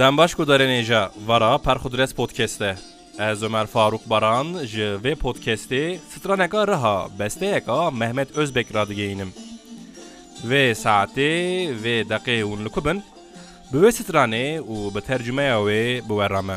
Dembaş ku derê nêja vera Perxudres Podcast e. Ez Omer Farûq Baran ji vê podcastê straneka riha besteyeka Mehmet Ozbek radigihînim. Vê saetê vê deqê hûn li ku bin bi wê stranê û bi tercumeya wê bi we re me.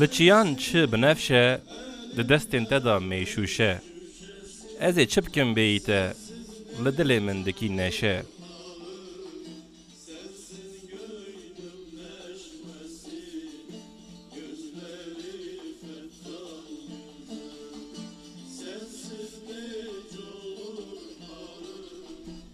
Li çiyan çi binefşe, di destên te de mêşûşe. Ez ê çi bikim bêyî te, li dilê min dikî neşe.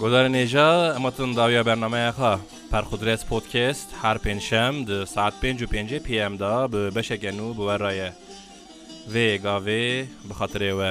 Godarê nêja em hatin dawiya bernameya xwe Perxudres Podcast her pêncşem di saet pênc û pêncê PM de bi beşeke nû bi we re ye. Vê gavê bi xatirê we.